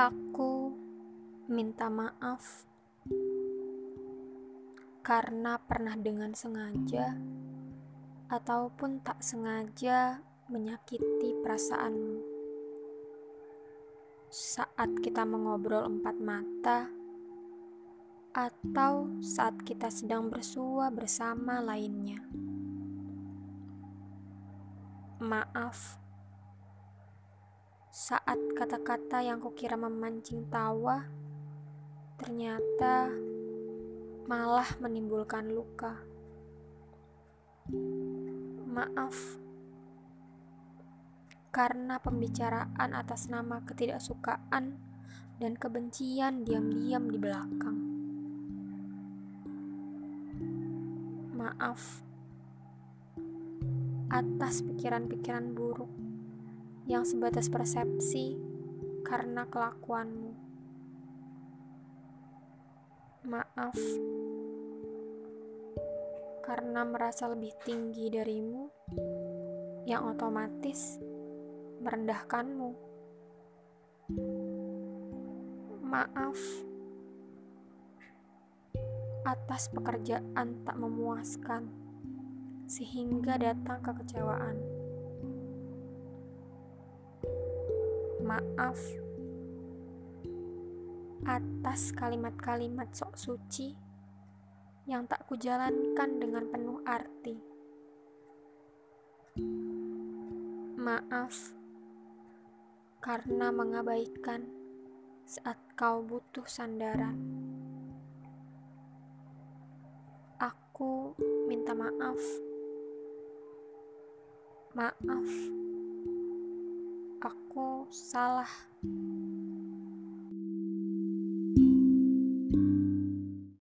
Aku minta maaf karena pernah dengan sengaja ataupun tak sengaja menyakiti perasaanmu. Saat kita mengobrol empat mata, atau saat kita sedang bersua bersama lainnya. Maaf saat kata-kata yang kukira memancing tawa ternyata malah menimbulkan luka. Maaf karena pembicaraan atas nama ketidaksukaan dan kebencian diam-diam di belakang. Maaf atas pikiran-pikiran buruk yang sebatas persepsi karena kelakuanmu. Maaf karena merasa lebih tinggi darimu, yang otomatis merendahkanmu. Maaf atas pekerjaan tak memuaskan, sehingga datang kekecewaan. Maaf atas kalimat-kalimat sok suci yang tak kujalankan dengan penuh arti. Maaf karena mengabaikan saat kau butuh sandaran. Aku minta maaf. Maaf aku salah